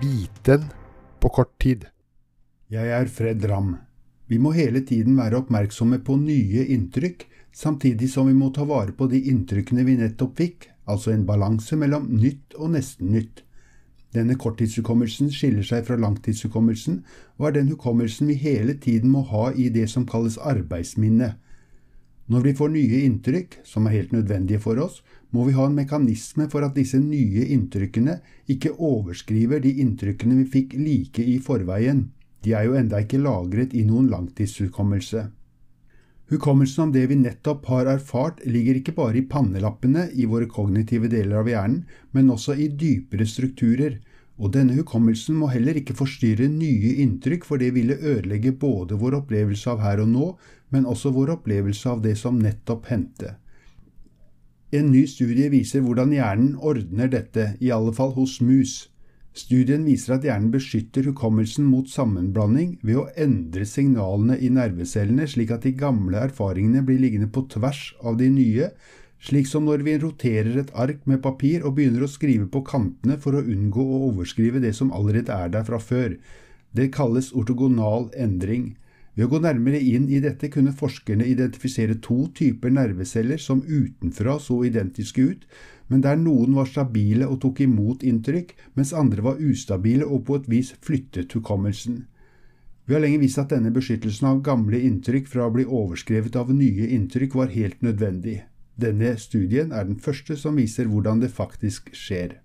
viten på kort tid. Jeg er Fred Ramm. Vi må hele tiden være oppmerksomme på nye inntrykk, samtidig som vi må ta vare på de inntrykkene vi nettopp fikk, altså en balanse mellom nytt og nesten nytt. Denne korttidshukommelsen skiller seg fra langtidshukommelsen, og er den hukommelsen vi hele tiden må ha i det som kalles arbeidsminne. Når vi får nye inntrykk, som er helt nødvendige for oss, må vi ha en mekanisme for at disse nye inntrykkene ikke overskriver de inntrykkene vi fikk like i forveien. De er jo enda ikke lagret i noen langtidshukommelse. Hukommelsen om det vi nettopp har erfart, ligger ikke bare i pannelappene i våre kognitive deler av hjernen, men også i dypere strukturer, og denne hukommelsen må heller ikke forstyrre nye inntrykk, for det ville ødelegge både vår opplevelse av her og nå, men også vår opplevelse av det som nettopp hendte. En ny studie viser hvordan hjernen ordner dette, i alle fall hos mus. Studien viser at hjernen beskytter hukommelsen mot sammenblanding ved å endre signalene i nervecellene slik at de gamle erfaringene blir liggende på tvers av de nye, slik som når vi roterer et ark med papir og begynner å skrive på kantene for å unngå å overskrive det som allerede er der fra før. Det kalles ortogonal endring. Ved å gå nærmere inn i dette kunne forskerne identifisere to typer nerveceller som utenfra så identiske ut, men der noen var stabile og tok imot inntrykk, mens andre var ustabile og på et vis flyttet hukommelsen. Vi har lenge visst at denne beskyttelsen av gamle inntrykk fra å bli overskrevet av nye inntrykk var helt nødvendig. Denne studien er den første som viser hvordan det faktisk skjer.